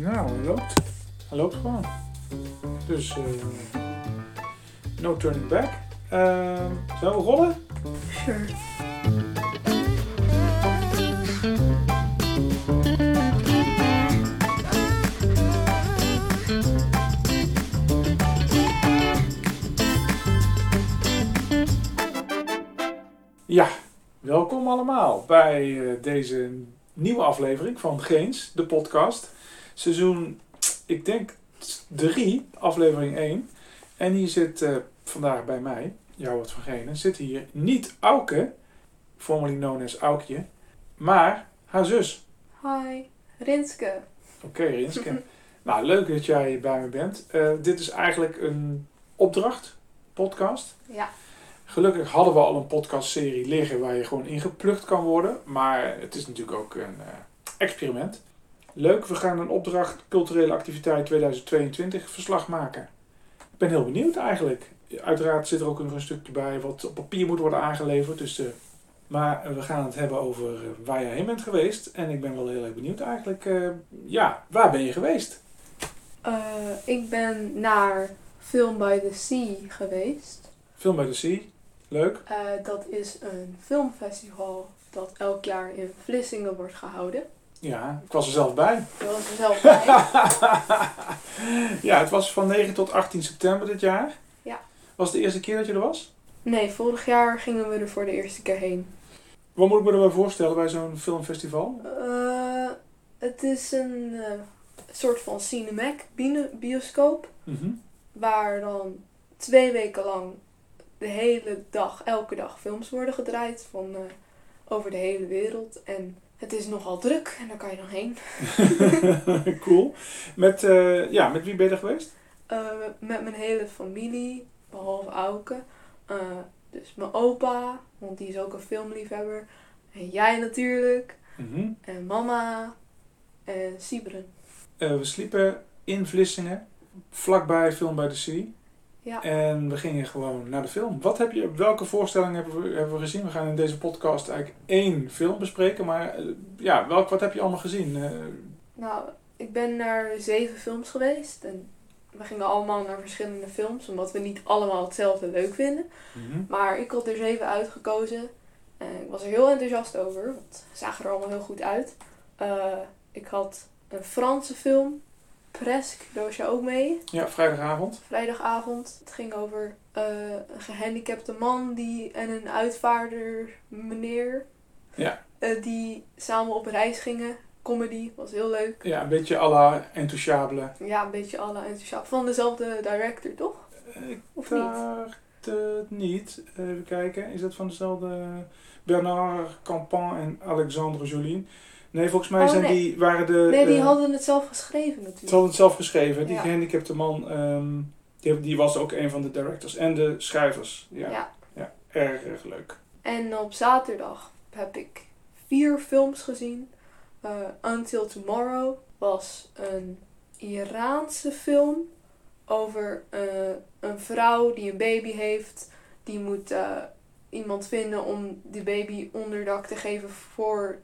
Nou, hij loopt. Hij loopt gewoon. Dus, eh no turning back. Eh, zullen we rollen? Sure. Ja, welkom allemaal bij eh, deze nieuwe aflevering van Geens, de podcast. Seizoen, ik denk 3, aflevering 1. En hier zit eh, vandaag bij mij, Jouwert van Genen, zit hier niet Auke, formerly known as Aukje, maar haar zus. Hi, Rinske. Oké, Rinske. nou, leuk dat jij bij me bent. Eh, dit is eigenlijk een opdracht, podcast. Ja, Gelukkig hadden we al een podcastserie liggen waar je gewoon ingeplukt kan worden. Maar het is natuurlijk ook een eh, experiment. Leuk, we gaan een opdracht culturele activiteit 2022 verslag maken. Ik ben heel benieuwd eigenlijk. Uiteraard zit er ook nog een stukje bij wat op papier moet worden aangeleverd. Dus, eh, maar we gaan het hebben over eh, waar jij heen bent geweest. En ik ben wel heel erg benieuwd eigenlijk. eh, ja, waar ben je geweest? Ik ben naar Film by the Sea geweest. Film bij de Sea. Leuk. Dat is een filmfestival dat elk jaar in Vlissingen wordt gehouden. Ja, ik was er zelf bij. Ik was er zelf bij. ja, het was van 9 tot 18 september dit jaar. Ja. Was het de eerste keer dat je er was? Nee, vorig jaar gingen we er voor de eerste keer heen. Wat moet ik me erbij voorstellen bij zo'n filmfestival? Eh, het is een eh, soort van Cinemac bioscoop. Mhm. Waar dan twee weken lang de hele dag, elke dag films worden gedraaid van eh, over de hele wereld. En het is nogal druk en daar kan je dan heen. cool. Met, eh, ja, met wie ben je er geweest? Eh, met mijn hele familie, behalve Auke. Eh, dus mijn opa, want die is ook een filmliefhebber. En jij natuurlijk. Mhm. En mama. En Sibren. Eh, we sliepen in Vlissingen, vlakbij Film bij de Sea. Ja. En we gingen gewoon naar de film. Wat heb je, welke voorstelling hebben we, hebben we gezien? We gaan in deze podcast eigenlijk één film bespreken. Maar eh, ja, welk, wat heb je allemaal gezien? Eh, Nou, ik ben naar zeven films geweest. En we gingen allemaal naar verschillende films, omdat we niet allemaal hetzelfde leuk vinden. mhm. Maar ik had er zeven uitgekozen. En ik was er heel enthousiast over, want ze zagen er allemaal heel goed uit. Eh, ik had een Franse film, Was je ook mee. Ja, vrijdagavond. Vrijdagavond. Het ging over eh, een gehandicapte man die, en een uitvaarder meneer. Ja. eh, die samen op reis gingen. Comedy, was heel leuk. Ja, een beetje à la. Ja, een beetje alle enthousiast. Van dezelfde director, toch? Ik Of niet? dacht het niet. Even kijken, is dat van dezelfde Bernard Campan en Alexandre Jolien? Nee, volgens mij Oh, zijn nee. die, waren de... Nee, die eh, hadden het zelf geschreven Ze natuurlijk. hadden het zelf geschreven. Die Ja. gehandicapte man, ehm, die, die was ook een van de directors en de schrijvers. Ja, ja. ja. erg, erg leuk. En op zaterdag heb ik vier films gezien. Eh, Until Tomorrow was een Iraanse film over eh, een vrouw die een baby heeft. Die moet iemand vinden om die baby onderdak te geven voor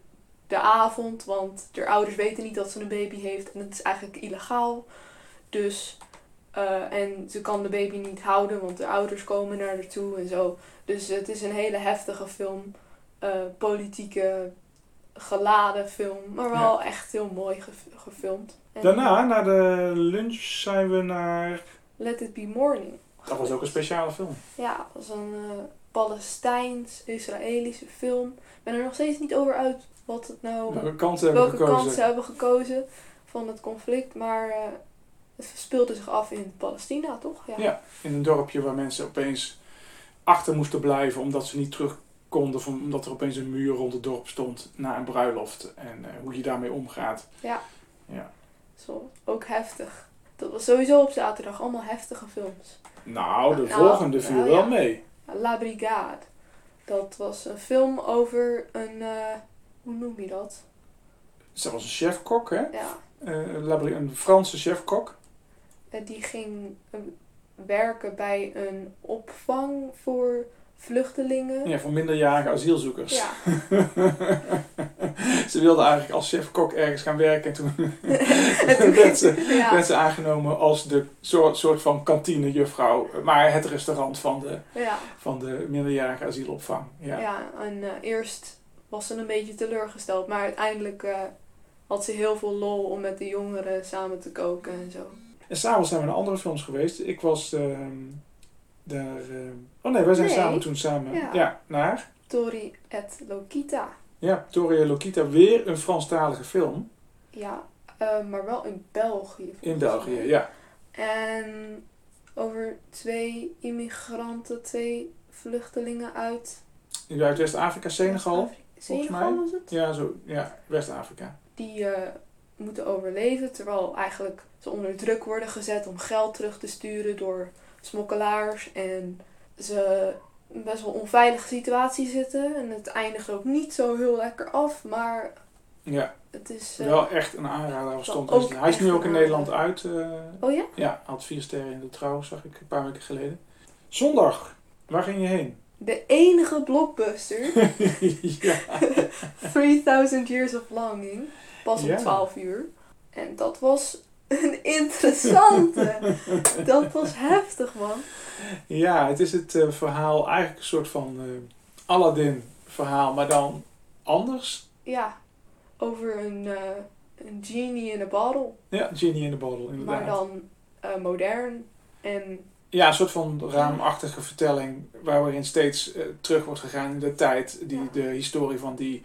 de avond. Want de ouders weten niet dat ze een baby heeft en het is eigenlijk illegaal. Dus, eh, en ze kan de baby niet houden, want de ouders komen naar haar toe en zo. Dus het is een hele heftige film. eh, politieke, geladen film. Maar wel echt heel mooi gef- gefilmd. En Daarna, na de lunch, zijn we naar... Let It Be Morning. Dat was ook een speciale film. Ja, dat was een eh, Palestijns-Israëlische film. Ik ben er nog steeds niet over uit wat het nou... Welke gekozen? kant ze hebben gekozen van het conflict. Maar eh, het speelde zich af in Palestina, toch? Ja. Ja, in een dorpje waar mensen opeens achter moesten blijven omdat ze niet terug konden, van- omdat er opeens een muur rond het dorp stond na een bruiloft en eh, hoe je daarmee omgaat. Ja. Ja. Zo, ook heftig. Dat was sowieso op zaterdag allemaal heftige films. Nou, de Nou, volgende viel nou wel ja. mee. La Brigade. Dat was een film over een... eh, hoe noem je dat? Ze was een chefkok, hè? Ja, Eh, een Franse chefkok. eh, die ging eh, werken bij een opvang voor vluchtelingen. Ja, voor minderjarige asielzoekers. Ja. ze wilde eigenlijk als chef-kok ergens gaan werken. En toen En toen- werd, ze, ja. werd ze aangenomen als de soort, soort van kantinejuffrouw. Maar het restaurant van de, Ja. van de minderjarige asielopvang. Ja. Ja, en eerst was ze een beetje teleurgesteld, maar uiteindelijk eh, had ze heel veel lol om met de jongeren samen te koken en zo. En s'avonds zijn we naar andere films geweest. Ik was ehm, daar... ehm, oh nee, wij zijn Nee. samen toen samen Ja. ja, naar... Tori et Lokita. Ja, Toria Lokita. Weer een Franstalige film. Ja, eh, maar wel in België. In België, ja. En over twee immigranten, twee vluchtelingen uit Uit West-Afrika, Senegal. Senegal mij. was het? Ja, zo, ja West-Afrika. Die eh, moeten overleven terwijl eigenlijk ze onder druk worden gezet om geld terug te sturen door smokkelaars. En ze in een best wel onveilige situatie zitten. En het eindigt ook niet zo heel lekker af, maar Ja, het is... eh, wel echt een aanrader. Stond Ook hij is nu ook in Nederland uit. eh, Oh ja? ja, had vier sterren in de trouw, zag ik een paar weken geleden. Zondag, waar ging je heen? De enige blockbuster, ja. 3000 Years of Longing, pas om Ja. 12 uur. En dat was een interessante. dat was heftig, man. ja, het is het eh, verhaal, eigenlijk een soort van eh, Aladdin verhaal, maar dan anders. Ja, over een, eh, een genie in a bottle. Ja, Genie in the Bottle, inderdaad. Maar dan eh, modern. En Ja, een soort van raamachtige vertelling waarin steeds eh, terug wordt gegaan in de tijd. Die Ja. de historie van die,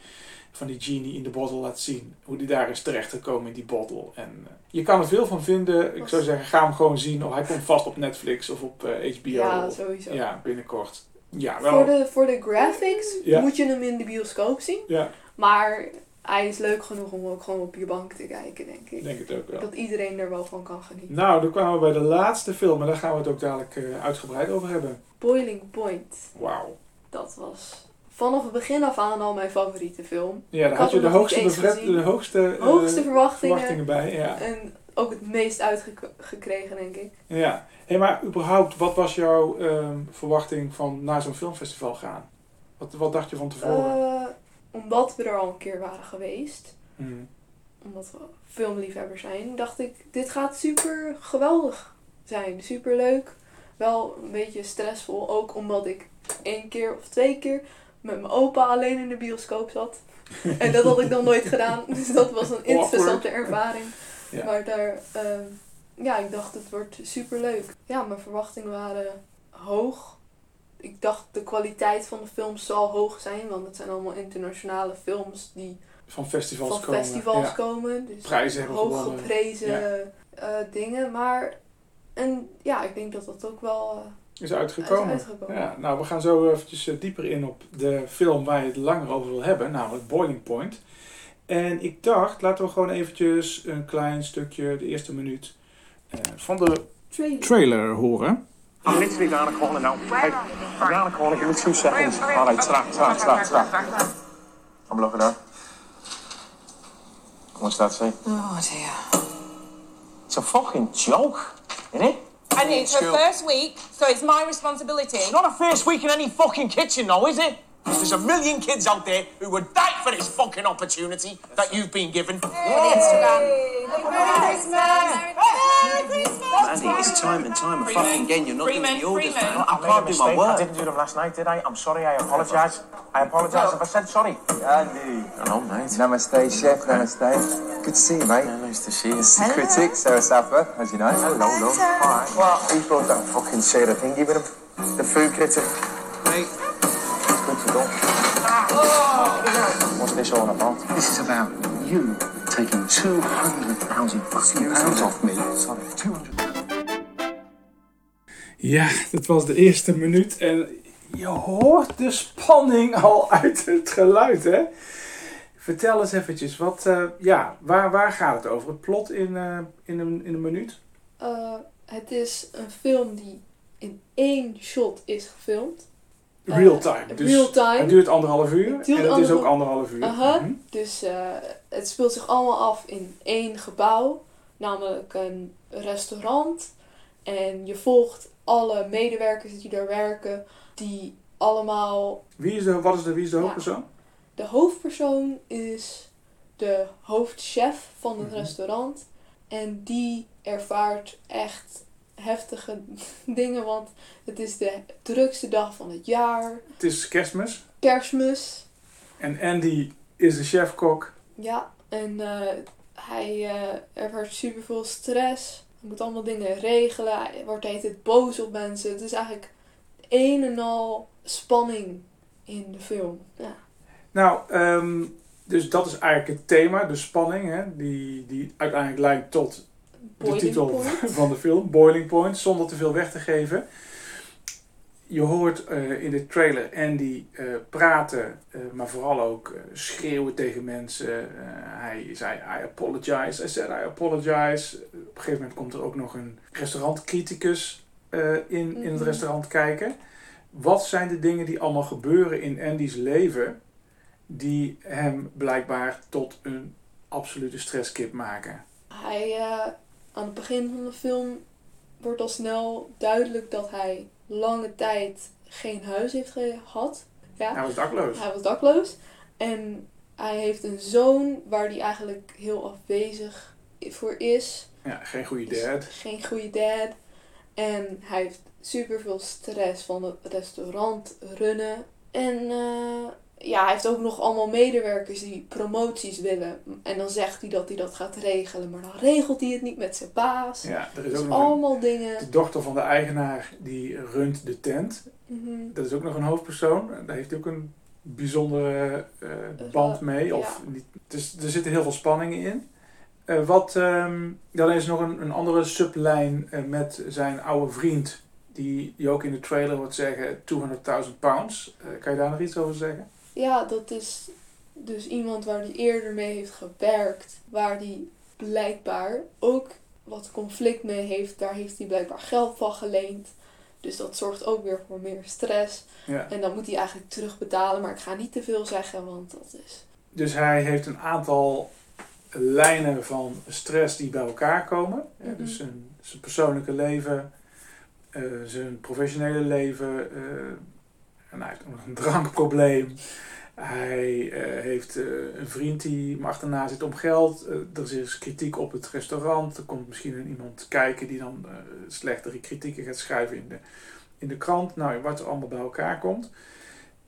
van die genie in de bottle laat zien. Hoe die daar is terechtgekomen in die bottle. En eh, je kan er veel van vinden. Ik zou zeggen, ga hem gewoon zien. Of hij komt vast op Netflix of op eh, HBO. ja, of- sowieso. ja, binnenkort. Ja, wel. Voor, de, voor de graphics Ja. moet je hem in de bioscoop zien. Ja, Maar hij is leuk genoeg om ook gewoon op je bank te kijken, denk ik. denk het ook wel. Dat iedereen er wel van kan genieten. Nou, dan kwamen we bij de laatste film. En daar gaan we het ook dadelijk eh, uitgebreid over hebben. Boiling Point. Wauw. Dat was vanaf het begin af aan al mijn favoriete film. Ja, daar Ik had je de hoogste, de hoogste, eh, Hoogste verwachtingen. verwachtingen bij. Ja. En ook het meest uitgekregen, denk ik. Ja, hey, maar überhaupt, wat was jouw ehm, verwachting van naar zo'n filmfestival gaan? Wat, wat dacht je van tevoren? Omdat we er al een keer waren geweest. Hmm. omdat we filmliefhebbers zijn, dacht ik, dit gaat super geweldig zijn. Super leuk. Wel een beetje stressvol, ook omdat ik één keer of twee keer met mijn opa alleen in de bioscoop zat. En dat had ik dan nooit gedaan, dus dat was een interessante ervaring. Ja. Maar daar, ehm, ja, ik dacht het wordt super leuk. Ja, mijn verwachtingen waren hoog. Ik dacht de kwaliteit van de films zal hoog zijn, want het zijn allemaal internationale films die Van festivals van komen. festivals ja. komen. Dus Prijzen hebben hoog gewonnen. geprezen eh, dingen. Maar en ja, ik denk dat dat ook wel eh, Is uitgekomen. is uitgekomen. Ja, nou, we gaan zo eventjes eh, dieper in op de film waar je het langer over wil hebben, namelijk Boiling Point. En ik dacht, laten we gewoon eventjes een klein stukje, de eerste minuut, eh, van de Trailer. trailer horen. I'm literally round the corner now. Hey, I'm round the corner, give me two seconds. Alright, trap, trap, trap, trap. I'm looking at. What's that say? Oh dear. It's a fucking joke, isn't it? And it's her first week, so it's my responsibility. It's not a first week in any fucking kitchen, though, is it? There's a million kids out there who would die for this fucking opportunity that you've been given. Instagram. Merry Christmas! Merry Christmas! Andy, it's time and time and fucking again. You're not doing Freeman, the orders. Freeman. man. I made a can't do my mistake. I work. didn't do them last night, did I? I'm sorry. I apologise. I apologise if I said sorry. Andy. Hello, mate. Namaste, chef. Namaste. Good to see you, mate. Yeah, nice to see you. This is the critic, Sarah Safa, as you know. Hello, love. Alright. Well, he brought that fucking Sarah thingy with him. The food critic. Mate, Go. What's this all about? this is about you taking 200,000 fucking pounds off me. Sorry, 200. Ja, dit was de eerste minuut en je hoort de spanning al uit het geluid, hè? Vertel eens eventjes, wat, eh, ja, waar, waar gaat het over? Het plot in, eh, in, een, in een minuut? Eh, het is een film die in één shot is gefilmd. Eh, Real time. Dus real time. Het duurt anderhalf uur Het duurt en het is ook anderhalf- uur. Aha. Mhm. Dus eh, het speelt zich allemaal af in één gebouw, namelijk een restaurant. En je volgt alle medewerkers die daar werken, die allemaal Wie is de, wat is de, wie is de Ja. hoofdpersoon? De hoofdpersoon is de hoofdchef van het Mhm. restaurant. En die ervaart echt heftige dingen, want het is de drukste dag van het jaar. Het is kerstmis. Kerstmis. En Andy is de chefkok. Ja, en eh, hij eh ervaart super veel stress. Hij moet allemaal dingen regelen. Hij wordt hele tijd boos op mensen. Het is eigenlijk een en al spanning in de film. Ja. Nou, ehm, dus dat is eigenlijk het thema, de spanning, hè, die, die uiteindelijk leidt tot de titel point. van de film, Boiling Point, zonder te veel weg te geven. Je hoort eh, in de trailer Andy eh, praten, eh, maar vooral ook schreeuwen tegen mensen. Hij zei, I apologize, I said I apologize. Op een gegeven moment komt er ook nog een restaurantcriticus in, in het Mhm. restaurant kijken. Wat zijn de dingen die allemaal gebeuren in Andy's leven die hem blijkbaar tot een absolute stresskip maken? Hij, aan het begin van de film wordt al snel duidelijk dat hij lange tijd geen huis heeft gehad. Ja. Hij was dakloos. Hij was dakloos. En hij heeft een zoon waar hij eigenlijk heel afwezig voor is. Ja, geen goede dad. Geen goede dad. En hij heeft super veel stress van het restaurant runnen. En eh, ja, hij heeft ook nog allemaal medewerkers die promoties willen. En dan zegt hij dat hij dat gaat regelen. Maar dan regelt hij het niet met zijn baas. Ja, er is Dus ook nog een, allemaal dingen. de dochter van de eigenaar die runt de tent. Mhm. Dat is ook nog een hoofdpersoon. Daar heeft hij ook een bijzondere eh, band mee. Of ja. niet. Dus er zitten heel veel spanningen in. Eh, wat, ehm, dan is nog een, een andere sublijn eh, met zijn oude vriend. Die, die ook in de trailer wordt zeggen 200.000 pounds. Eh, kan je daar nog iets over zeggen? Ja, dat is dus iemand waar hij eerder mee heeft gewerkt. Waar hij blijkbaar ook wat conflict mee heeft. Daar heeft hij blijkbaar geld van geleend. Dus dat zorgt ook weer voor meer stress. Ja. En dan moet hij eigenlijk terugbetalen. Maar ik ga niet te veel zeggen, want dat is... Dus hij heeft een aantal lijnen van stress die bij elkaar komen. Mhm. dus zijn, zijn persoonlijke leven, eh, zijn professionele leven. eh, en hij heeft ook nog een drankprobleem. Hij eh, heeft eh, een vriend die hem achterna zit om geld. Eh, er is kritiek op het restaurant. Er komt misschien een iemand kijken die dan slechtere kritieken gaat schrijven in de, in de krant. Nou, wat er allemaal bij elkaar komt.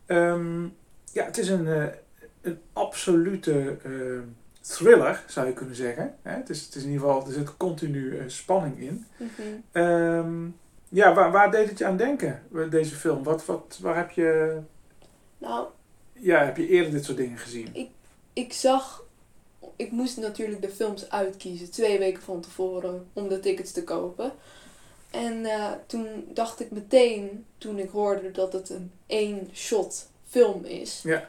Ehm, ja, het is een, een absolute thriller, zou je kunnen zeggen. Hè? Het, is, het is in ieder geval, er zit continu spanning in. Mhm. Ehm, ja, waar, waar deed het je aan denken, eh, deze film? Wat, wat, waar heb je, Nou, ja, heb je eerder dit soort dingen gezien? ik zag... Ik moest natuurlijk de films uitkiezen. Twee weken van tevoren. Om de tickets te kopen. En eh, toen dacht ik meteen, toen ik hoorde dat het een één-shot film is. Ja.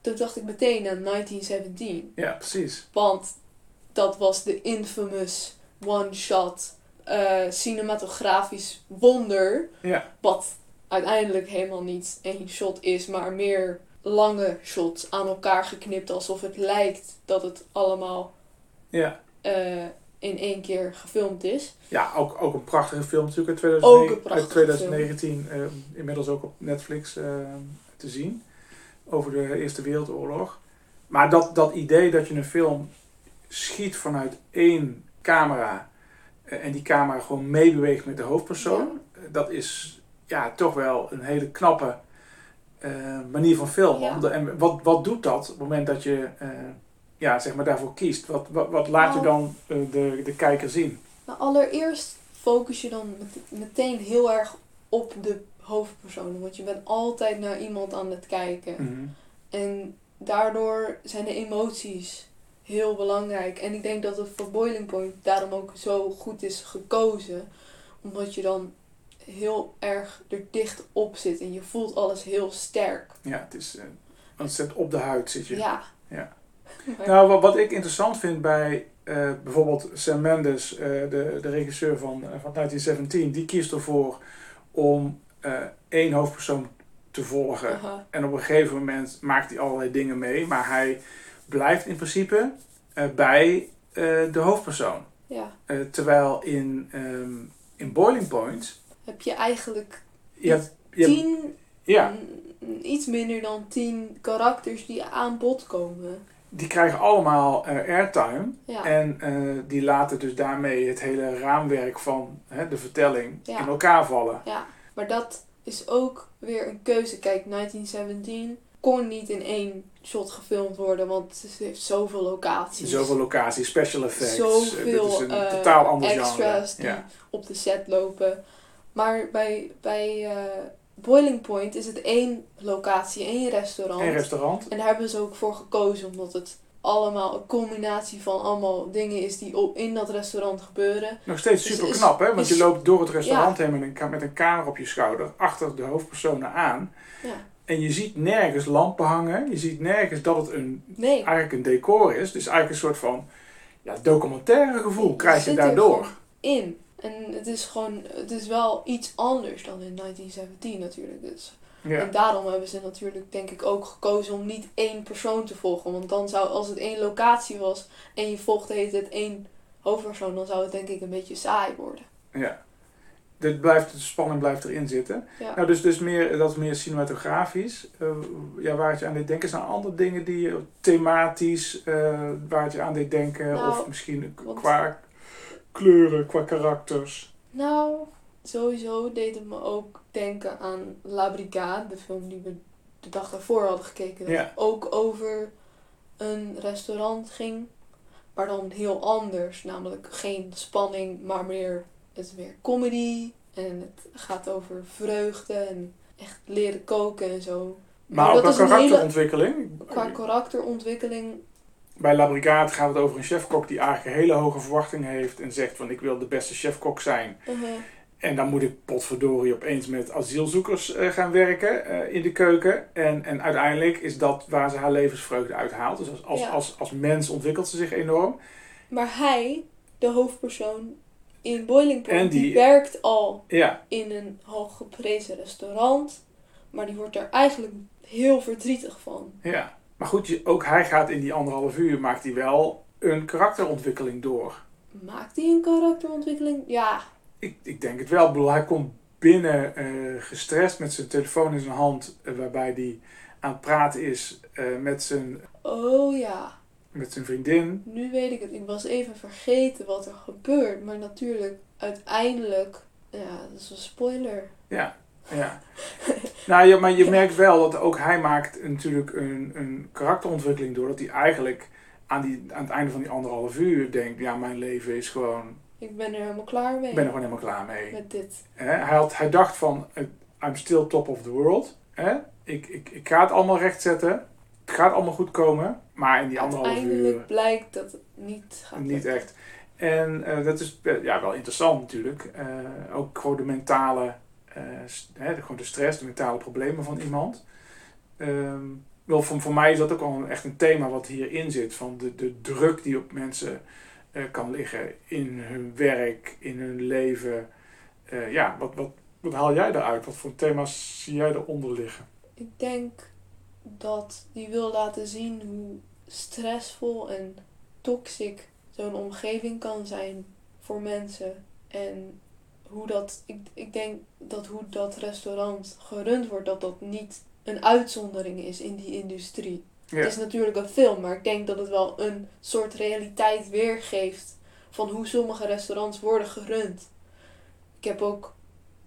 Toen dacht ik meteen aan 1917. Ja, precies. Want dat was de infamous one-shot eh, cinematografisch wonder. Ja, Wat uiteindelijk helemaal niet één shot is, maar meer lange shots aan elkaar geknipt. Alsof het lijkt dat het allemaal ja. eh, in één keer gefilmd is. Ja, ook, ook een prachtige film natuurlijk uit, Ook 2009, een prachtige uit 2019. eh, inmiddels ook op Netflix eh, te zien. Over de Eerste Wereldoorlog. Maar dat, dat idee dat je een film schiet vanuit één camera. En die camera gewoon meebeweegt met de hoofdpersoon. eh, dat is ja, toch wel een hele knappe eh, manier van filmen. Ja. En wat, wat doet dat op het moment dat je eh, ja, zeg maar daarvoor kiest? Wat, wat, wat laat je Nou. dan de, de kijker zien? Nou, allereerst focus je dan met- meteen heel erg op de hoofdpersoon. Want je bent altijd naar iemand aan het kijken. Mhm. En daardoor zijn de emoties heel belangrijk. En ik denk dat het voor Boiling Point daarom ook zo goed is gekozen. Omdat je dan heel erg er dicht op zit. En je voelt alles heel sterk. Ja, het is uh, ontzettend op de huid zit je. Ja. Ja. Maar- Nou, wat, wat ik interessant vind bij eh, bijvoorbeeld Sam Mendes, eh, de, de regisseur van, van 1917, die kiest ervoor om één hoofdpersoon te volgen. En op een gegeven moment maakt hij allerlei dingen mee, maar hij blijft in principe eh, bij eh, de hoofdpersoon. ja. Eh, terwijl in, ehm, in Boiling Point, Heb je eigenlijk je hebt, je hebt- tien Ja, Mm, Iets minder dan tien karakters die aan bod komen. die krijgen allemaal airtime. Ja. En die laten dus daarmee het hele raamwerk van hè, de vertelling Ja. in elkaar vallen. Ja, maar dat is ook weer een keuze. Kijk, 1917 kon niet in één shot gefilmd worden, want het heeft zoveel locaties. Zoveel locaties, special effects. Zoveel het is een eh, totaal ander extras genre. die Ja. op de set lopen. Maar bij, bij eh, Boiling Point is het één locatie, één restaurant. Een restaurant. En daar hebben ze ook voor gekozen, omdat het allemaal een combinatie van allemaal dingen is die op, in dat restaurant gebeuren. Nog steeds Dus super knap, hè? Want je loopt door het restaurant heen met een, met een camera op je schouder, achter de hoofdpersonen aan. Ja. En je ziet nergens lampen hangen. Je ziet nergens dat het een, Nee, eigenlijk een decor is. Dus eigenlijk een soort van ja, documentaire gevoel krijg je daardoor. in. En het is gewoon, het is wel iets anders dan in 1917 natuurlijk. Dus. Ja. En daarom hebben ze natuurlijk denk ik ook gekozen om niet één persoon te volgen. Want dan zou, als het één locatie was en je volgt de hele tijd één hoofdpersoon, dan zou het denk ik een beetje saai worden. ja. Dit blijft, de spanning blijft erin zitten. Ja. Nou, dus, dus meer, dat is meer cinematografisch. Eh, ja, waar het je aan deed denken, zijn er andere dingen die je thematisch, eh, waar het je aan deed denken? Nou, of misschien want- qua kleuren, qua karakters. Nou, sowieso deed het me ook denken aan La Brigade, de film die we de dag daarvoor hadden gekeken. Dat Ja. ook over een restaurant ging, maar dan heel anders. Namelijk geen spanning, maar meer, het is meer comedy. En het gaat over vreugde en echt leren koken en zo. Maar ook qua hele- karakterontwikkeling. Qua karakterontwikkeling, Bij La Brigade gaat het over een chefkok die eigenlijk een hele hoge verwachtingen heeft en zegt van ik wil de beste chefkok zijn. uh, En dan moet ik potverdorie opeens met asielzoekers eh, gaan werken eh, in de keuken. En, en uiteindelijk is dat waar ze haar levensvreugde uithaalt. Dus als, als, Ja. als, als mens ontwikkelt ze zich enorm. maar hij, de hoofdpersoon in Boiling Point, En die, die- werkt al Ja, in een hooggeprezen restaurant. Maar die wordt er eigenlijk heel verdrietig van. ja. Maar goed, ook hij gaat in die anderhalf uur, maakt hij wel een karakterontwikkeling door. Maakt hij een karakterontwikkeling? Ja. Ik, ik denk het wel. Ik bedoel, hij komt binnen eh, gestrest met zijn telefoon in zijn hand, eh, waarbij hij aan het praten is eh, met, zijn, Oh ja. Met zijn vriendin. Nu weet ik het. Ik was even vergeten wat er gebeurt. Maar natuurlijk, uiteindelijk... Ja, dat is een spoiler. Ja, ja. nou ja, maar je merkt wel dat ook hij maakt natuurlijk een, een karakterontwikkeling door. Dat hij eigenlijk aan, die, aan het einde van die anderhalf uur denkt, ja, mijn leven is gewoon, Ik ben er helemaal klaar mee. ik ben er gewoon helemaal klaar mee. Met dit. Hij, had, hij dacht van, I'm still top of the world. Ik, ik, ik ga het allemaal rechtzetten. Het gaat allemaal goed komen. Maar in die anderhalf uur... Uiteindelijk blijkt dat het niet gaat Niet lukken. echt. En eh, dat is eh, ja, wel interessant natuurlijk. Eh, ook gewoon de mentale, hè, gewoon de stress, de mentale problemen van iemand. Ehm, wel, voor, voor mij is dat ook een- echt een thema wat hierin zit. Van de, de druk die op mensen kan liggen in hun werk, in hun leven. Ja, wat, wat, wat haal jij daaruit? Wat voor thema's zie jij eronder liggen? Ik denk dat die wil laten zien hoe stressvol en toxic zo'n omgeving kan zijn voor mensen. En hoe dat, ik, ik denk dat hoe dat restaurant gerund wordt, dat dat niet een uitzondering is in die industrie. Ja, Het is natuurlijk een film, maar ik denk dat het wel een soort realiteit weergeeft van hoe sommige restaurants worden gerund. Ik heb ook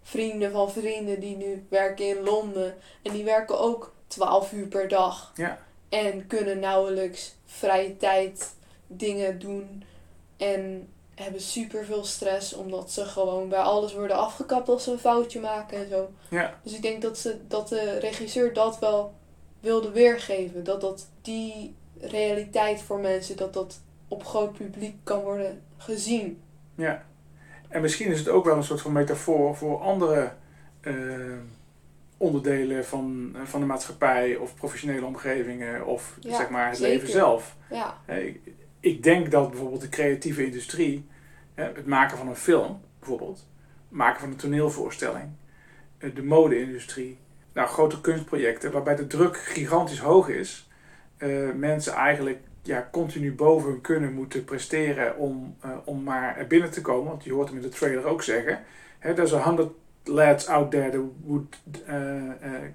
vrienden van vrienden die nu werken in Londen en die werken ook 12 uur per dag. Ja. En kunnen nauwelijks vrije tijd dingen doen en hebben super veel stress omdat ze gewoon bij alles worden afgekapt als ze een foutje maken en zo. ja, Dus ik denk dat, ze, dat de regisseur dat wel wilde weergeven. Dat dat die realiteit voor mensen, dat dat op groot publiek kan worden gezien. ja. En misschien is het ook wel een soort van metafoor voor andere eh, onderdelen van, eh, van de maatschappij of professionele omgevingen of Ja, zeg maar het zeker. leven zelf. Ja, Hè, Ik, ik denk dat bijvoorbeeld de creatieve industrie, hè, het maken van een film bijvoorbeeld, het maken van een toneelvoorstelling, eh, de mode-industrie, nou grote kunstprojecten waarbij de druk gigantisch hoog is, eh, mensen eigenlijk ja, continu boven hun kunnen moeten presteren om, eh, om maar er binnen te komen. Want je hoort hem in de trailer ook zeggen. Hè, there's a 100 lads out there that would eh, eh,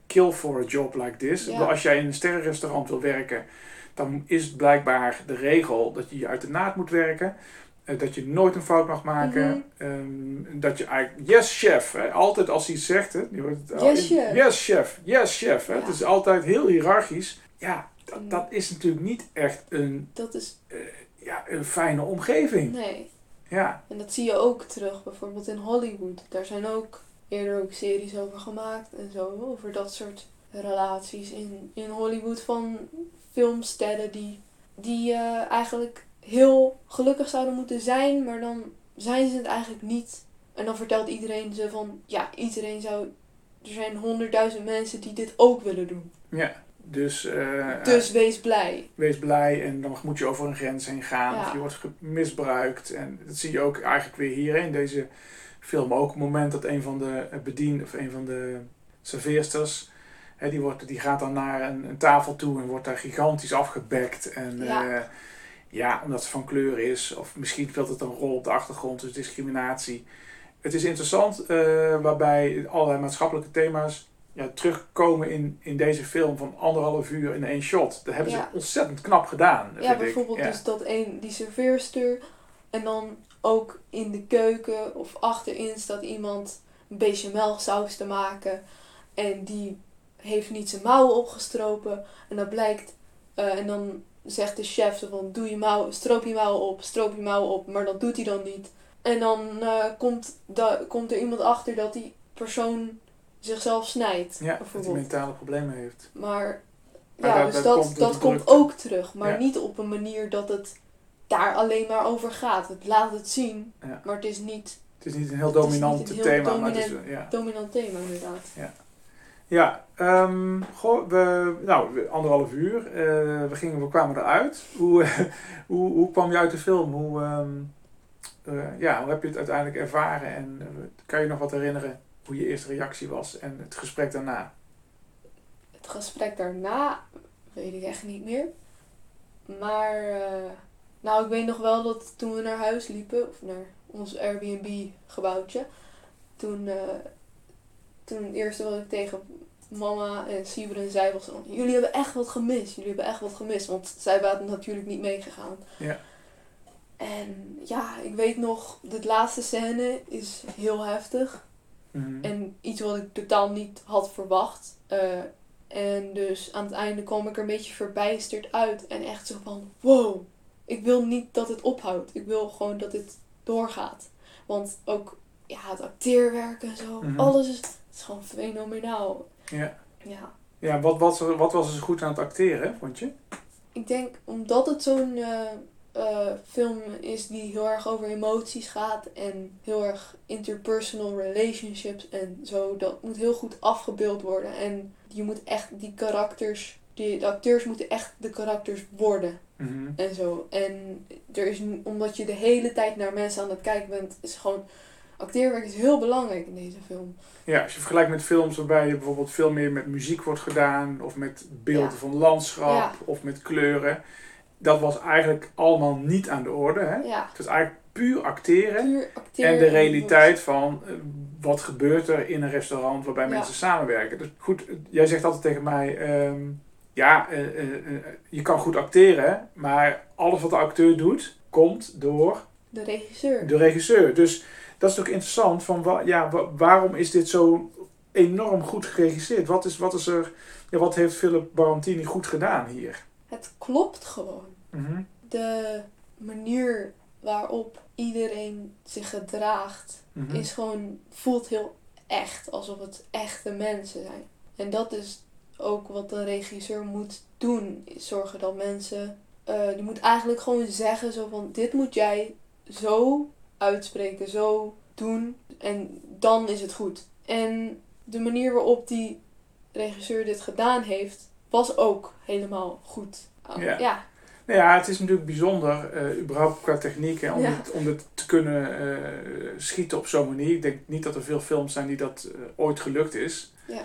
kill for a job like this. Bedoel, Als jij in een sterrenrestaurant wil werken, dan is het blijkbaar de regel dat je je uit de naad moet werken. eh, dat je nooit een fout mag maken. Mhm. ehm, dat je eigenlijk, yes chef, hè, altijd als hij zegt. Het Yes, chef. Yes chef, yes chef. Hè, Ja. Het is altijd heel hiërarchisch. Ja, dat, dat is natuurlijk niet echt een, Dat is, ja, een fijne omgeving. nee. Ja, En dat zie je ook terug bijvoorbeeld in Hollywood. Daar zijn ook eerder ook series over gemaakt en zo. Over dat soort relaties in, in Hollywood van filmsterren die, die eh, eigenlijk heel gelukkig zouden moeten zijn, maar dan zijn ze het eigenlijk niet. En dan vertelt iedereen ze van, ja, iedereen zou... Er zijn honderdduizend mensen die dit ook willen doen. ja. Dus, eh, Dus wees blij. wees blij en dan moet je over een grens heen gaan. Ja. Of je wordt misbruikt. En dat zie je ook eigenlijk weer hier in deze film. Ook het moment dat een van de bedien of een van de serveersters... Hè, die, wordt, die gaat dan naar een, een tafel toe en wordt daar gigantisch afgebekt. En Ja. ja. ja, omdat ze van kleur is. Of misschien speelt het een rol op de achtergrond, dus discriminatie. Het is interessant eh, waarbij allerlei maatschappelijke thema's ja, terugkomen in, in deze film van anderhalf uur in één shot. Dat hebben Ja. ze ontzettend knap gedaan. Ja, bijvoorbeeld ik. Ja. dus dat een, die serveerster. En dan ook in de keuken of achterin staat iemand een bechamelsaus te maken. En die heeft niet zijn mouwen opgestropen. En dat blijkt... eh, en dan zegt de chef zo van, doe je mouwen, stroop je mouwen op, stroop je mouwen op. Maar dat doet hij dan niet. En dan eh, komt, da, komt er iemand achter dat die persoon zichzelf snijdt. Ja, dat hij mentale problemen heeft. Maar Maar ja, dat- dus dat dat, komt dat ook terug. Maar Ja. niet op een manier dat het daar alleen maar over gaat. Het laat het zien, Ja. maar het is niet Het is niet een heel dominant een heel thema, maar het is, dominant- ja. dominant thema inderdaad. Ja, ehm, goh, we, nou, anderhalf uur. eh, we, gingen, we kwamen eruit. Hoe, hoe, hoe kwam je uit de film? Hoe, ehm, eh, ja, hoe heb je het uiteindelijk ervaren? En eh, kan je nog wat herinneren hoe je eerste reactie was en het gesprek daarna? Het gesprek daarna weet ik echt niet meer. Maar, nou, ik weet nog wel dat toen we naar huis liepen, of naar ons Airbnb-gebouwtje, toen, eh, toen het eerste wat ik tegen mama en Sibren zei was van, jullie hebben echt wat gemist, jullie hebben echt wat gemist, want zij waren natuurlijk niet meegegaan. Ja. En ja, ik weet nog, de laatste scène is heel heftig. Mhm. En iets wat ik totaal niet had verwacht. Eh, en dus aan het einde kwam ik er een beetje verbijsterd uit. En echt zo van, wow, ik wil niet dat het ophoudt. Ik wil gewoon dat het doorgaat. Want ook ja, het acteerwerk en zo, Mhm. alles is, het is gewoon fenomenaal. Ja, Ja, ja wat, wat, wat was er zo goed aan het acteren, vond je? ik denk omdat het zo'n eh, eh, film is die heel erg over emoties gaat en heel erg interpersonal relationships en zo, dat moet heel goed afgebeeld worden. En je moet echt die karakters, die, de acteurs moeten echt de karakters worden Mhm. en zo. En er is, omdat je de hele tijd naar mensen aan het kijken bent, is gewoon, acteerwerk is heel belangrijk in deze film. Ja, als je vergelijkt met films waarbij je bijvoorbeeld veel meer met muziek wordt gedaan, of met beelden Ja. van landschap, Ja. of met kleuren. Dat was eigenlijk allemaal niet aan de orde. Hè? Ja, Het was eigenlijk puur acteren puur en de realiteit van eh, wat gebeurt er in een restaurant waarbij mensen samenwerken. Dus goed, eh, jij zegt altijd tegen mij, ehm, ja, eh, eh, eh, je kan goed acteren, maar alles wat de acteur doet, komt door De regisseur. de regisseur. Dus dat is ook interessant van ja, wa- waarom is dit zo enorm goed geregisseerd? Wat, is, wat, is er, ja, wat heeft Philip Barantini goed gedaan hier? Het klopt gewoon. Mhm. de manier waarop iedereen zich gedraagt Mhm. is gewoon voelt heel echt alsof het echte mensen zijn en dat is ook wat een regisseur moet doen zorgen dat mensen eh, die moet eigenlijk gewoon zeggen zo van dit moet jij zo uitspreken zo doen en dan is het goed en de manier waarop die regisseur dit gedaan heeft was ook helemaal goed Ja. ja Nou ja, het is natuurlijk bijzonder, eh, überhaupt qua techniek, hè, om, Ja. dit, om dit te kunnen eh, schieten op zo'n manier. Ik denk niet dat er veel films zijn die dat ooit gelukt is. ja.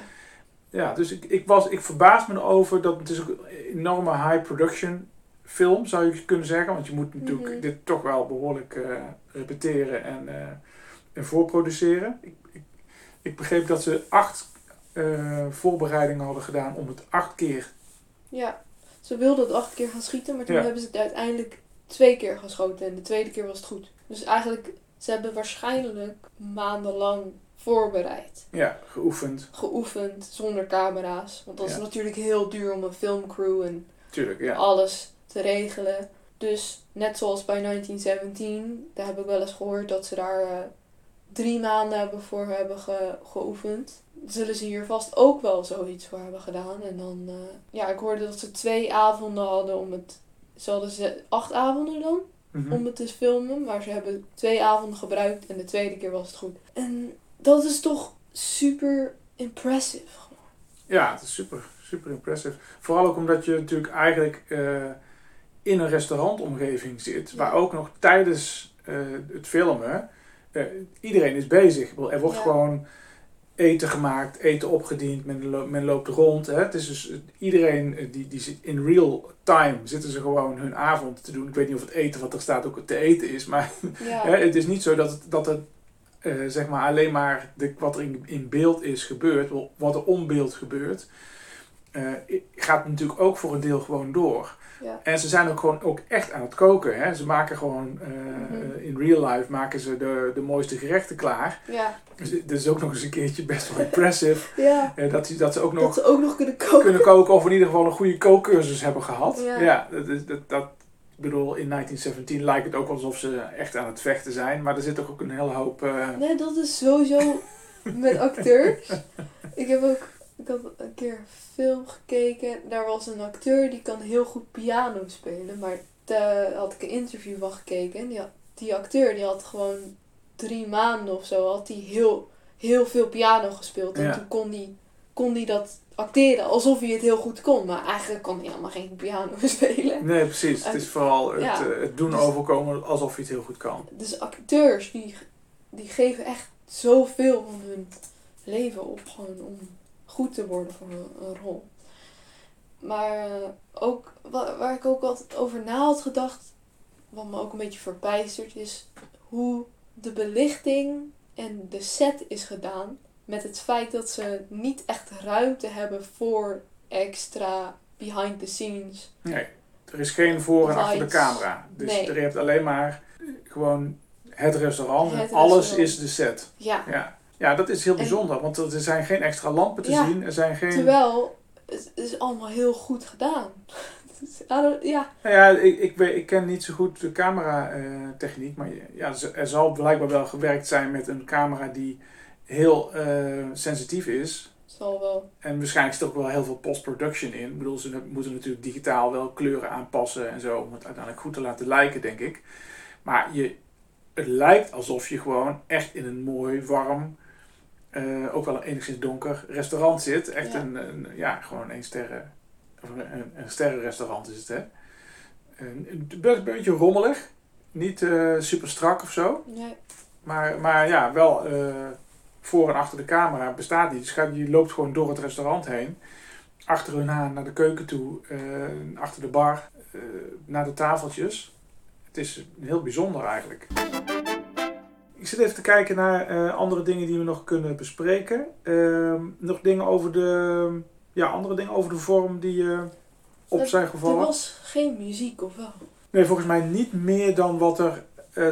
Ja, dus ik, ik, was, ik verbaas me erover dat het is een enorme high production film, zou je kunnen zeggen. Want je moet natuurlijk Mhm. dit toch wel behoorlijk eh, repeteren en, eh, en voorproduceren. Ik, ik, Ik begreep dat ze acht eh, voorbereidingen hadden gedaan om het acht keer. Ja, ze wilden het acht keer gaan schieten, maar toen Ja. hebben ze het uiteindelijk twee keer geschoten. En de tweede keer was het goed. Dus eigenlijk, ze hebben waarschijnlijk maandenlang voorbereid. Ja, geoefend. Geoefend, zonder camera's. Want dat is natuurlijk heel duur om een filmcrew en Tuurlijk, ja. alles te regelen. Dus net zoals bij 1917, daar heb ik wel eens gehoord dat ze daar eh, drie maanden hebben voor hebben ge- geoefend. Zullen ze hier vast ook wel zoiets voor hebben gedaan. En dan, eh, ja, ik hoorde dat ze twee avonden hadden om het. Ze hadden ze acht avonden dan Mhm. om het te filmen, maar ze hebben twee avonden gebruikt en de tweede keer was het goed. En dat is toch super impressive. Ja, het is super, super impressive. Vooral ook omdat je natuurlijk eigenlijk eh, in een restaurantomgeving zit, waar ook nog tijdens eh, het filmen eh, iedereen is bezig. Er wordt Ja. gewoon eten gemaakt, eten opgediend, men, lo- men loopt rond. Hè. Het is dus iedereen die, die zit in real time zitten ze gewoon hun avond te doen. Ik weet niet of het eten wat er staat ook te eten is, maar Ja, Hè, het is niet zo dat het, dat het eh, zeg maar alleen maar de, wat er in, in beeld is gebeurd, wat er om beeld gebeurt, eh, gaat natuurlijk ook voor een deel gewoon door. ja. En ze zijn ook gewoon ook echt aan het koken. Hè? Ze maken gewoon eh, Mhm. in real life maken ze de, de mooiste gerechten klaar. ja. Dus dat is ook nog eens een keertje best wel impressive. ja. eh, dat, dat ze ook Dat nog ze ook nog kunnen koken. kunnen koken of in ieder geval een goede kookcursus hebben gehad. Ja. Ja, dat, dat, ik bedoel, in 1917 lijkt het ook alsof ze echt aan het vechten zijn. Maar er zit toch ook een hele hoop... eh, Nee, dat is sowieso met acteurs. Ik heb ook, ik had een keer een film gekeken. Daar was een acteur die kan heel goed piano spelen. Maar daar had ik een interview van gekeken. En die, die acteur die had gewoon drie maanden of zo had hij heel, heel veel piano gespeeld. En Ja. toen kon hij kon die dat acteren alsof hij het heel goed kon. Maar eigenlijk kon hij helemaal geen piano spelen. Nee, precies. Het is vooral het, Ja. eh, het doen Dus- overkomen alsof je het heel goed kan. Dus acteurs die, die geven echt zoveel van hun leven op gewoon om goed te worden voor een, een rol. Maar eh, ook wa- waar ik ook altijd over na had gedacht, wat me ook een beetje verbijstert, is hoe de belichting en de set is gedaan. Met het feit dat ze niet echt ruimte hebben voor extra behind the scenes. Nee, er is geen voor- en achter de camera. Dus Nee. er hebt alleen maar gewoon het restaurant en alles is de set. Ja, Ja. ja, dat is heel En- bijzonder, want er zijn geen extra lampen te Ja, zien. Er zijn geen... terwijl het is allemaal heel goed gedaan. Ja, Nou ja, ik, ik, weet, ik ken niet zo goed de camera-techniek, maar ja, er er zal blijkbaar wel gewerkt zijn met een camera die heel eh, sensitief is. zal wel. En waarschijnlijk zit er ook wel heel veel post-production in. Ik bedoel, ze moeten natuurlijk digitaal wel kleuren aanpassen en zo om het uiteindelijk goed te laten lijken, denk ik. Maar je, het lijkt alsof je gewoon echt in een mooi, warm, eh, ook wel een enigszins donker restaurant zit. Echt Ja. een, een, ja, gewoon een sterren, of een, een, sterrenrestaurant is het, hè. Een, een be- beetje rommelig. Niet eh, super strak of zo. Nee. Maar, maar ja, wel voor en achter de camera bestaat die. Dus je loopt gewoon door het restaurant heen. Achter hun aan naar de keuken toe. eh, achter de bar. eh, naar de tafeltjes. Het is heel bijzonder eigenlijk. Ik zit even te kijken naar eh, andere dingen die we nog kunnen bespreken. Ehm, nog dingen over de... Ja, andere dingen over de vorm die op Er- zijn Er gevallen. was geen muziek, of wel? Nee, volgens mij niet meer dan wat er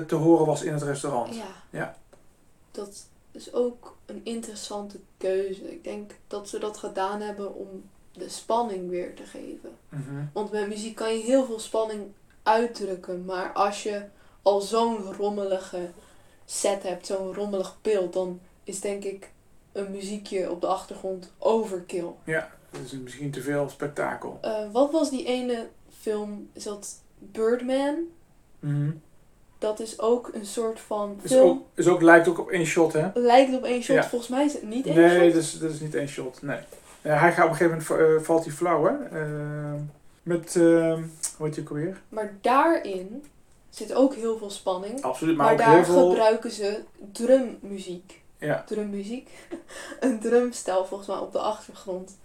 te horen was in het restaurant. Ja. Ja. Dat is ook een interessante keuze. Ik denk dat ze dat gedaan hebben om de spanning weer te geven. Mhm. Want met muziek kan je heel veel spanning uitdrukken. Maar als je al zo'n rommelige set hebt, zo'n rommelig beeld, dan is denk ik een muziekje op de achtergrond overkill. Ja, dat is misschien te veel spektakel. Eh, wat was die ene film? Is dat Birdman? Mhm. Dat is ook een soort van Is, film. ook, is ook, lijkt ook op één shot, hè? Lijkt op één shot. Ja. Volgens mij is het niet één Nee, shot. dat is, dat is niet één shot. Nee. Hij gaat op een gegeven moment eh, valt hij flauw, hè? Eh, met, uh, hoe heet je ook alweer? Maar daarin zit ook heel veel spanning. Absoluut, maar, Maar, ook daar heel veel... gebruiken ze drummuziek. Ja. Drummuziek. een drumstel volgens mij op de achtergrond.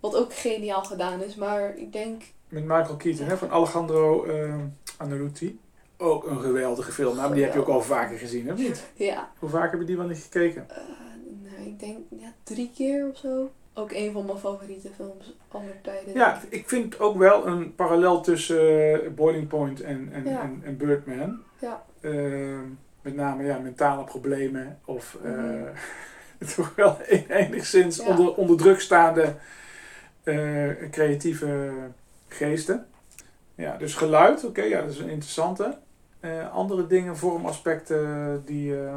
Wat ook geniaal gedaan is. Maar ik denk... Met Michael Keaton, hè? Van Alejandro uh, Andalucci. Ook een geweldige film, maar die heb je ook al vaker gezien, hè? Niet? Ja. Hoe vaak heb je die wel niet gekeken? eh, ik denk ja, drie keer of zo. Ook een van mijn favoriete films aller tijden. Ja, ik vind ook wel een parallel tussen eh, Boiling Point en, en, Ja. en, en Birdman. Ja. Ehm, met name ja, mentale problemen of eh, Mhm. toch wel en- enigszins Ja. onder, onder druk staande creatieve geesten. Ja, dus geluid, oké, ja, dat is een interessante. Eh, andere dingen, vormaspecten die eh,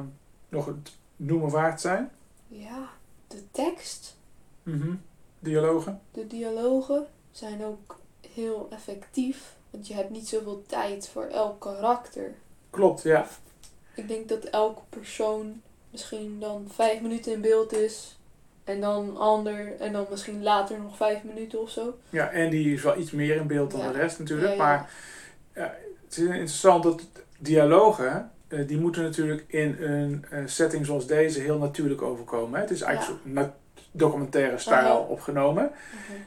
nog het noemen waard zijn. Ja, de tekst, Mhm. Dialogen. de dialogen zijn ook heel effectief. Want je hebt niet zoveel tijd voor elk karakter. Klopt, ja. Ik denk dat elke persoon misschien dan vijf minuten in beeld is. En dan ander. En dan misschien later nog vijf minuten of zo. Ja, en die is wel iets meer in beeld dan Ja. de rest natuurlijk. Ja, ja. Maar ja, het is interessant dat dialogen, eh, die moeten natuurlijk in een eh, setting zoals deze heel natuurlijk overkomen. Hè? Het is eigenlijk na- documentaire stijl opgenomen.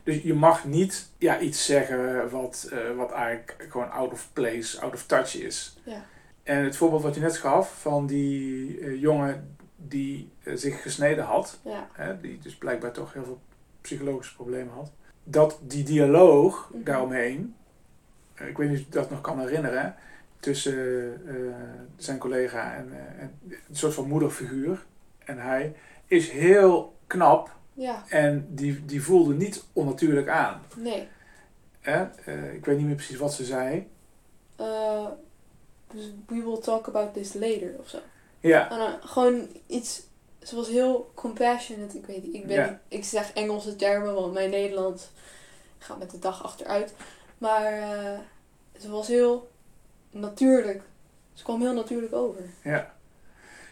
Dus je mag niet ja, iets zeggen wat, eh, wat eigenlijk gewoon out of place, out of touch is. Ja. En het voorbeeld wat je net gaf van die jongen die zich gesneden had, Ja. hè, die dus blijkbaar toch heel veel psychologische problemen had, dat die dialoog Mhm. daaromheen, ik weet niet of je dat nog kan herinneren, tussen eh, zijn collega en, en een soort van moederfiguur en hij, is heel knap Ja, en die, die voelde niet onnatuurlijk aan. nee. Eh, ik weet niet meer precies wat ze zei. Eh, dus we will talk about this later of zo. Ja, En dan gewoon iets. Ze was heel compassionate. Ik weet. Ik, ben Ja. ik zeg Engelse termen, want mijn Nederlands gaat met de dag achteruit. Maar eh, ze was heel natuurlijk. Ze kwam heel natuurlijk over. ja.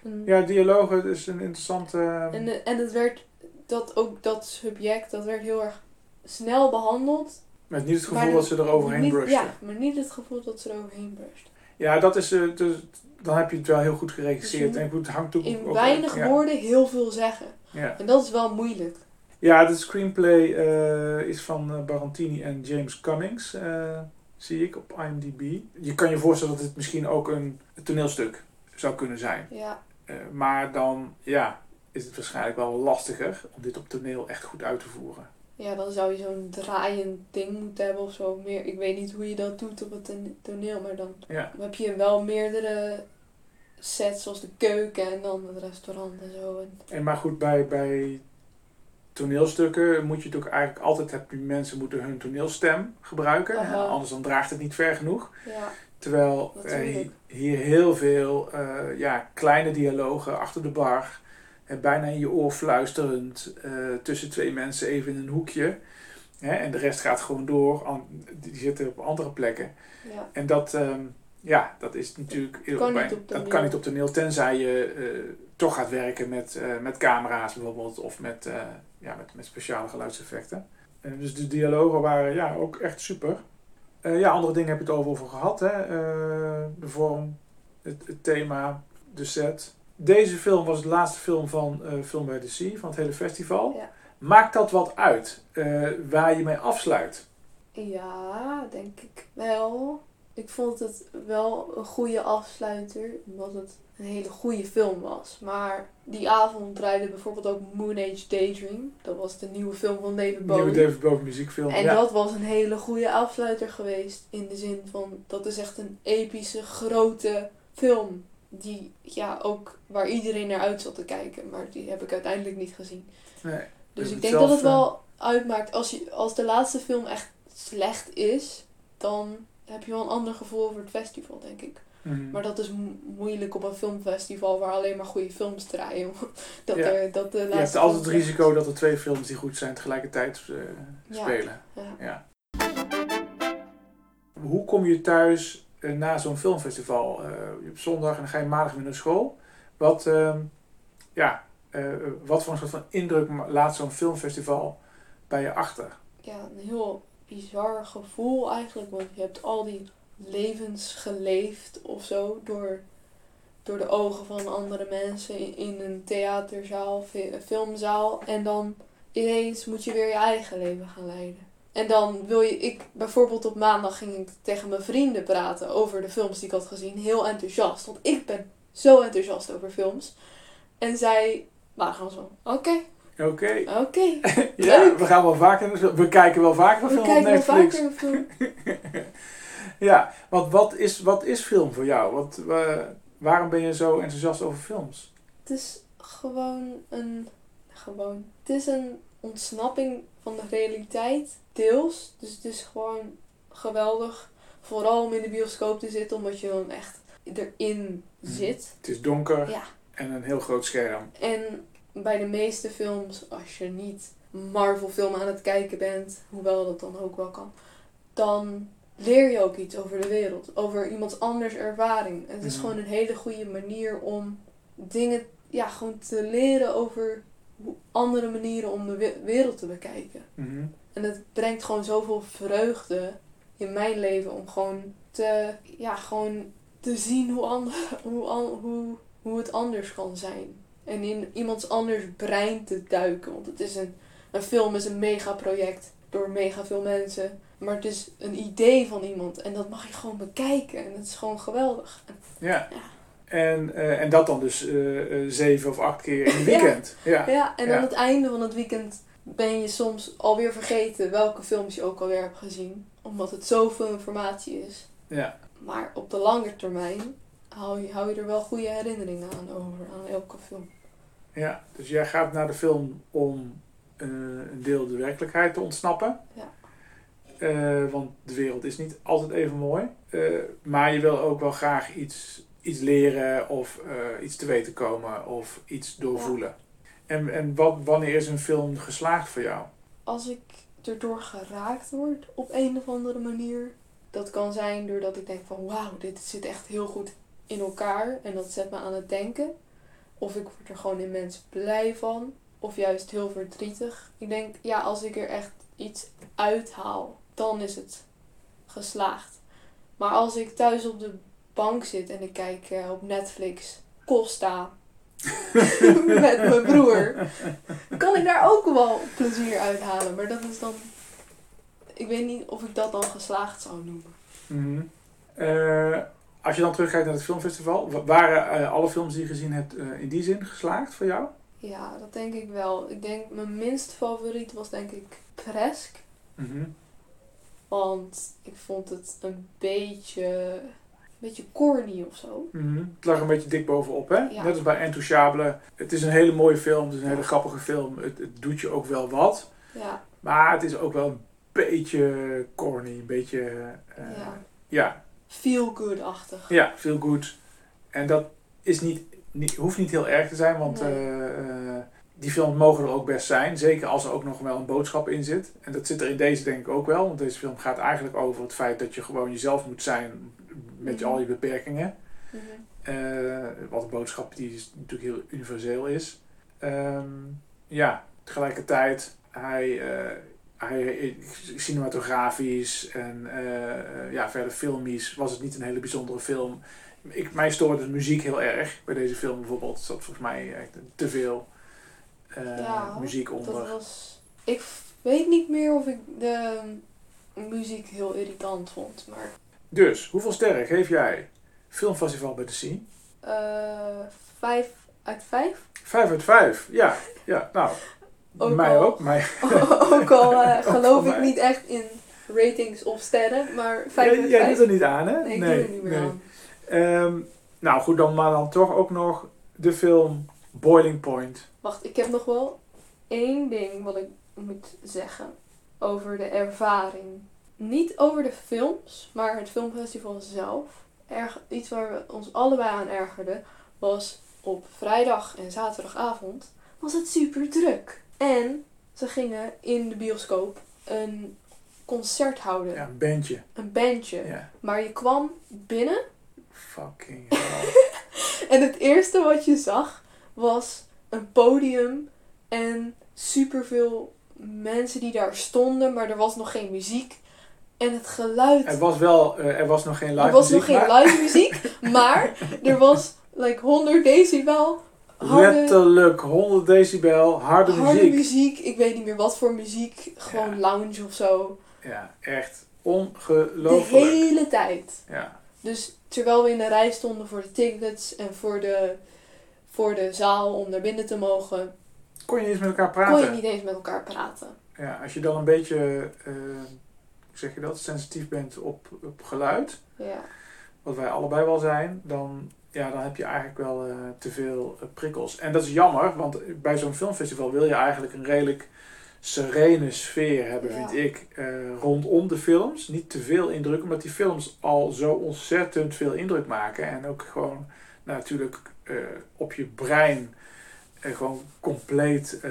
En, ja dialogen is een interessante... en, eh, en het werd dat ook dat subject, dat werd heel erg snel behandeld. met niet het gevoel dat ze er overheen brushte. Ja, maar niet het gevoel dat ze er overheen brusht. Ja, dat is, eh, dus, dan heb je het wel heel goed geregisseerd. Dus en goed, het hangt ook In ook- weinig woorden heel veel zeggen. Ja. En dat is wel moeilijk. Ja, de screenplay eh, is van eh, Barantini en James Cummings, eh, zie ik op IMDb. Je kan je voorstellen dat het misschien ook een toneelstuk zou kunnen zijn. Ja, maar dan ja, is het waarschijnlijk wel lastiger om dit op toneel echt goed uit te voeren. Ja, dan zou je zo'n draaiend ding moeten hebben of zo. Meer, ik weet niet hoe je dat doet op het ton- toneel, maar dan Ja. heb je wel meerdere sets, zoals de keuken en dan het restaurant en zo. En, En maar goed, bij, bij toneelstukken moet je ook eigenlijk altijd hebben, mensen moeten hun toneelstem gebruiken. Anders dan draagt het niet ver genoeg. ja, Terwijl eh, Natuurlijk. hier heel veel eh, ja, kleine dialogen achter de bar. eh, bijna in je oor fluisterend. tussen twee mensen even in een hoekje. Hè, en de rest gaat gewoon door. An- die zitten op andere plekken. ja, En dat, ehm, ja, dat is natuurlijk... heel Kan bij- niet op dat kan niet op toneel. Tenzij je toch gaat werken met, met camera's bijvoorbeeld. Of met, ja, met, met speciale geluidseffecten. Dus de dialogen waren ja, ook echt super. Eh, ja, andere dingen heb je het over, over gehad. Hè? Eh, de vorm, het, het thema, de set. Deze film was de laatste film van eh, Film by the Sea, van het hele festival. Ja. Maakt dat wat uit waar je mee afsluit? ja, denk ik wel. Ik vond het wel een goede afsluiter, omdat het een hele goede film was. Maar die avond draaide bijvoorbeeld ook Moon Age Daydream. Dat was de nieuwe film van David Bowie. Nieuwe David Bowie muziekfilm. En ja. dat was een hele goede afsluiter geweest. In de zin van, dat is echt een epische, grote film. Die, ja, ook waar iedereen naar uit zat te kijken. Maar die heb ik uiteindelijk niet gezien. Nee. Dus Dus ik denk dat het wel uitmaakt. Als, je, als de laatste film echt slecht is, dan heb je wel een ander gevoel over het festival, denk ik. Mhm. Maar dat is mo- moeilijk op een filmfestival waar alleen maar goede films draaien. dat Ja. er, dat de Je hebt altijd het risico dat er twee films die goed zijn tegelijkertijd eh, spelen. Ja. Ja. Hoe kom je thuis eh, na zo'n filmfestival? Eh, je hebt zondag en dan ga je maandag weer naar school. Wat, ehm, ja, wat voor een soort van indruk laat zo'n filmfestival bij je achter? ja, een heel bizar gevoel eigenlijk. Want je hebt al die levens geleefd of zo door, door de ogen van andere mensen in, een theaterzaal, fi- filmzaal. En dan ineens moet je weer je eigen leven gaan leiden. En dan wil je, ik bijvoorbeeld op maandag ging ik tegen mijn vrienden praten over de films die ik had gezien. Heel enthousiast, want ik ben zo enthousiast over films. En zij waren gewoon zo, oké, Oké. oké. Ja, Leuk. we gaan wel vaker. We kijken wel vaker We film op kijken wel Netflix. vaker film. Ja, want wat is, wat is film voor jou? Wat, wa- waarom ben je zo enthousiast over films? Het is gewoon een. Gewoon. Het is een ontsnapping van de realiteit. Deels. Dus het is gewoon geweldig. Vooral om in de bioscoop te zitten, omdat je dan echt erin zit. Het is donker Ja. en een heel groot scherm. En bij de meeste films, als je niet Marvel film aan het kijken bent, hoewel dat dan ook wel kan, dan leer je ook iets over de wereld, over iemands anders ervaring. Het is Mhm. gewoon een hele goede manier om dingen, ja, gewoon te leren over andere manieren om de we- wereld te bekijken. Mhm. En het brengt gewoon zoveel vreugde in mijn leven om gewoon te, ja, gewoon te zien hoe, ander, hoe, hoe, hoe het anders kan zijn. En in iemands anders brein te duiken. Want het is een, een film is een megaproject door mega veel mensen. Maar het is een idee van iemand en dat mag je gewoon bekijken. En het is gewoon geweldig. Ja. Ja. En, eh, en dat dan dus eh, eh, zeven of acht keer in een Ja. weekend. Ja. Ja, en aan het einde van het weekend ben je soms alweer vergeten welke films je ook alweer hebt gezien. Omdat het zoveel informatie is. Ja. Maar op de lange termijn hou je, hou je er wel goede herinneringen aan over, aan elke film. Ja. Dus jij gaat naar de film om eh, een deel de werkelijkheid te ontsnappen. Ja. Eh, want de wereld is niet altijd even mooi. Eh, maar je wil ook wel graag iets, iets leren of iets te weten komen of iets doorvoelen. En, en wat, wanneer is een film geslaagd voor jou? Als ik erdoor geraakt word op een of andere manier, dat kan zijn doordat ik denk van wauw, dit zit echt heel goed in elkaar en dat zet me aan het denken. Of ik word er gewoon immens blij van. Of juist heel verdrietig. Ik denk, ja, als ik er echt iets uithaal, dan is het geslaagd. Maar als ik thuis op de bank zit en ik kijk eh, op Netflix Costa met mijn broer, kan ik daar ook wel plezier uithalen. Maar dat is dan. Ik weet niet of ik dat dan geslaagd zou noemen. Eh, als je dan terugkijkt naar het filmfestival, wa- waren eh, alle films die je gezien hebt eh, in die zin geslaagd voor jou? Ja, dat denk ik wel. Ik denk mijn minst favoriet was denk ik Presk. Mhm. Want ik vond het een beetje. Een beetje corny of zo. Mhm. Het lag een beetje dik bovenop, hè? Ja. Net als bij Intouchable. Het is een hele mooie film, het is een hele grappige film. Het, het doet je ook wel wat. Ja, Maar het is ook wel een beetje corny, een beetje... eh, ja. ja. Feel good-achtig. Ja, veel goed. En dat is niet, niet, hoeft niet heel erg te zijn, want Nee. eh, eh, die films mogen er ook best zijn. Zeker als er ook nog wel een boodschap in zit. En dat zit er in deze denk ik ook wel, want deze film gaat eigenlijk over het feit dat je gewoon jezelf moet zijn met Mhm. al je beperkingen. Mhm. Eh, wat een boodschap die natuurlijk heel universeel is. Ehm, ja, tegelijkertijd, hij, hij, cinematografisch en eh, ja, verder filmisch was het niet een hele bijzondere film. Ik, mij stoorde de muziek heel erg bij deze film bijvoorbeeld. Er zat volgens mij echt te veel eh, Ja, muziek onder. Dat was. Ik weet niet meer of ik de muziek heel irritant vond. Maar Dus, hoeveel sterren geef jij Filmfestival bij de eh vijf uit vijf. Vijf uit vijf. Ja, ja nou. Ook mij al- ook. Mij. Ook al eh, geloof ik niet echt in ratings of sterren, maar vijf Jij, uit jij doet er niet aan, hè? Nee, ik doe er niet meer aan. Ehm, nou goed, dan maar dan toch ook nog de film Boiling Point. Wacht, ik heb nog wel één ding wat ik moet zeggen over de ervaring. Niet over de films, maar het filmfestival zelf. Erg, iets waar we ons allebei aan ergerden was op vrijdag en zaterdagavond was het super druk. En ze gingen in de bioscoop een concert houden, Ja, een bandje. een bandje. Ja. Maar je kwam binnen Fucking hell. en het eerste wat je zag was een podium en superveel mensen die daar stonden, maar er was nog geen muziek. En het geluid. er was wel, eh, er was nog geen live er was muziek, nog geen maar live muziek, maar er was like 100 decibel harde, letterlijk 100 decibel, harde, harde muziek. muziek. Ik weet niet meer wat voor muziek, gewoon Ja. lounge of zo. Ja, echt De ongelooflijk. hele tijd. Ja. Dus terwijl we in de rij stonden voor de tickets en voor de voor de zaal om naar binnen te mogen, Kon je niet eens met elkaar kon je praten? niet eens met elkaar praten. Ja, als je dan een beetje, eh, hoe zeg je dat, sensitief bent op, op geluid, Ja, wat wij allebei wel zijn, dan, ja, dan heb je eigenlijk wel eh, te veel eh, prikkels. En dat is jammer, want bij zo'n filmfestival wil je eigenlijk een redelijk serene sfeer hebben, Ja. vind ik, eh, rondom de films. Niet te veel indruk, omdat die films al zo ontzettend veel indruk maken. En ook gewoon nou, natuurlijk op je brein gewoon compleet eh,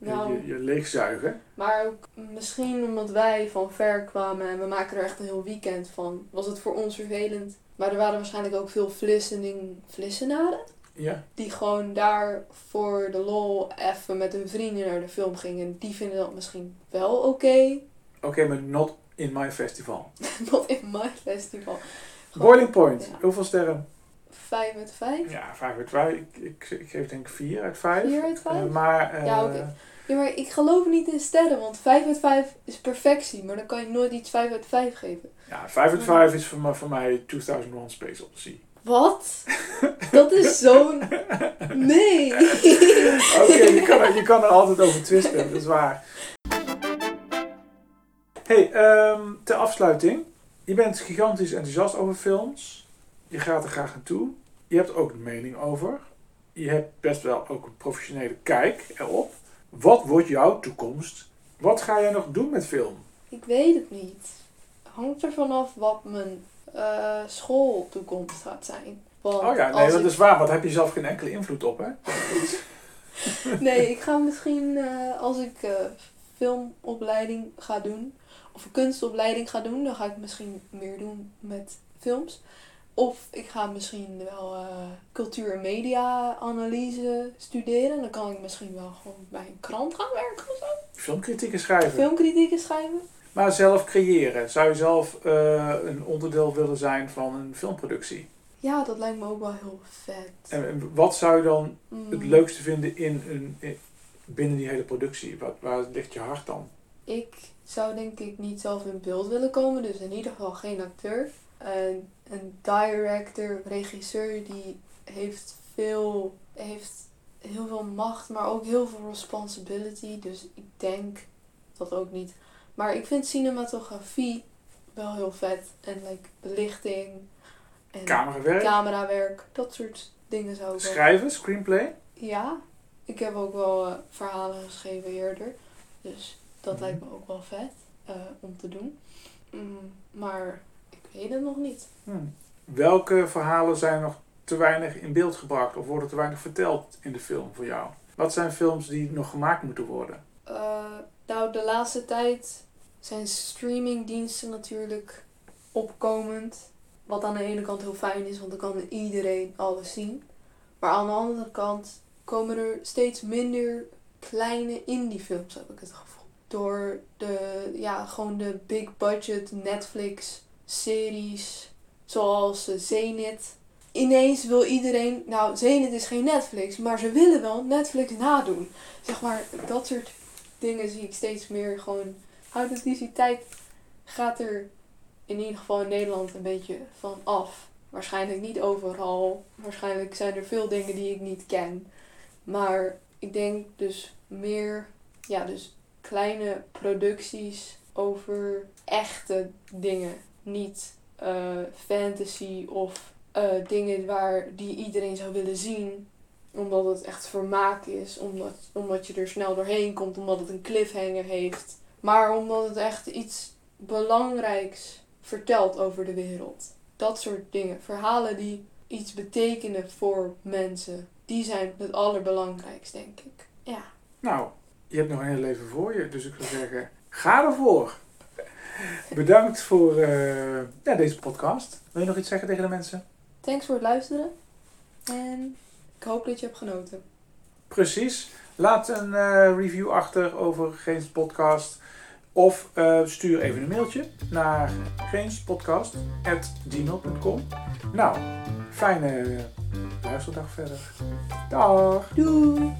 ja. je, je, je leegzuigen. maar ook misschien omdat wij van ver kwamen en we maken er echt een heel weekend van, was het voor ons vervelend. Maar er waren waarschijnlijk ook veel flissening, flissenaren Ja. die gewoon daar voor de lol even met hun vrienden naar de film gingen. Die vinden dat misschien wel oké. Oké, maar not in my festival. Not in my festival. Boiling Point, Ja. hoeveel sterren? 5 uit 5. Ja, 5 uit 5. Ik, ik, ik geef denk ik 4 uit 5. 4 uit 5? maar eh, Ja, oké. Ja, maar ik geloof niet in sterren, want 5 uit 5 is perfectie. Maar dan kan je nooit iets 5 uit 5 geven. ja, 5 uit 5 is voor mij, voor mij 2001 Space Odyssey. Wat? Dat is zo'n... Nee! Oké, je, kan er, je kan er altijd over twisten, dat is waar. hey, ehm, ter afsluiting. Je bent gigantisch enthousiast over films. Je gaat er graag naartoe. Je hebt ook een mening over. Je hebt best wel ook een professionele kijk erop. Wat wordt jouw toekomst? Wat ga jij nog doen met film? Ik weet het niet. Hangt er vanaf wat mijn eh, schooltoekomst gaat zijn. Want Oh ja, nee, dat ik- is waar, want heb je zelf geen enkele invloed op, hè? Nee, ik ga misschien eh, als ik eh, filmopleiding ga doen, of een kunstopleiding ga doen, dan ga ik misschien meer doen met films. Of ik ga misschien wel eh, cultuur- en media-analyse studeren. Dan kan ik misschien wel gewoon bij een krant gaan werken of zo. Filmkritieken schrijven. Filmkritieken schrijven. Maar zelf creëren. Zou je zelf eh, een onderdeel willen zijn van een filmproductie? Ja, dat lijkt me ook wel heel vet. En, wat zou je dan Mm, het leukste vinden in een, in- binnen die hele productie? Wat, waar ligt je hart dan? Ik zou denk ik niet zelf in beeld willen komen, dus in ieder geval geen acteur. En een director, regisseur, die heeft veel, heeft heel veel macht, maar ook heel veel responsibility. Dus ik denk dat ook niet. Maar ik vind cinematografie wel heel vet. En like belichting en Camerawerk? camerawerk, dat soort dingen zou ik wel Schrijven? Screenplay? ja, ik heb ook wel eh, verhalen geschreven eerder. Dus dat Mhm. lijkt me ook wel vet eh, om te doen. Mm, maar ik weet het nog niet. Hmm. Welke verhalen zijn nog te weinig in beeld gebracht of worden te weinig verteld in de film voor jou? Wat zijn films die nog gemaakt moeten worden? Eh, nou, de laatste tijd zijn streamingdiensten natuurlijk opkomend. Wat aan de ene kant heel fijn is, want dan kan iedereen alles zien. Maar aan de andere kant komen er steeds minder kleine indie films, heb ik het gevoel. Door de, ja, gewoon de big budget Netflix series, zoals eh, Zenith. Ineens wil iedereen, nou Zenith is geen Netflix, maar ze willen wel Netflix nadoen. Zeg maar, dat soort dingen zie ik steeds meer gewoon. Authenticiteit gaat er in ieder geval in Nederland een beetje van af. Waarschijnlijk niet overal. Waarschijnlijk zijn er veel dingen die ik niet ken. Maar ik denk dus meer, ja, dus kleine producties over echte dingen. Niet eh, fantasy of eh, dingen waar die iedereen zou willen zien. Omdat het echt vermaak is. Omdat, omdat je er snel doorheen komt. Omdat het een cliffhanger heeft. Maar omdat het echt iets belangrijks vertelt over de wereld. Dat soort dingen. Verhalen die iets betekenen voor mensen. Die zijn het allerbelangrijkst, denk ik. Ja. Nou, je hebt nog een heel leven voor je, dus ik zou zeggen, ga ervoor. Bedankt voor eh, ja, deze podcast. Wil je nog iets zeggen tegen de mensen? Thanks voor het luisteren. En ik hoop dat je hebt genoten. Precies. Laat een eh, review achter over Geens Podcast. Of eh, stuur even een mailtje naar geenspodcast.gmail.com Nou, fijne luisterdag verder. Dag! Doei!